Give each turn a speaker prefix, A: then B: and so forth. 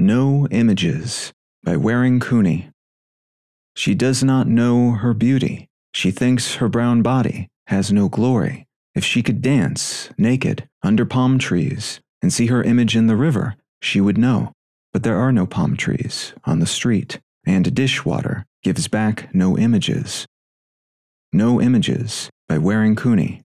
A: No Images by Waring Cuney. She does not know her beauty. She thinks her brown body has no glory. If she could dance naked under palm trees and see her image in the river, she would know. But there are no palm trees on the street, and dishwater gives back no images. No Images by Waring Cuney.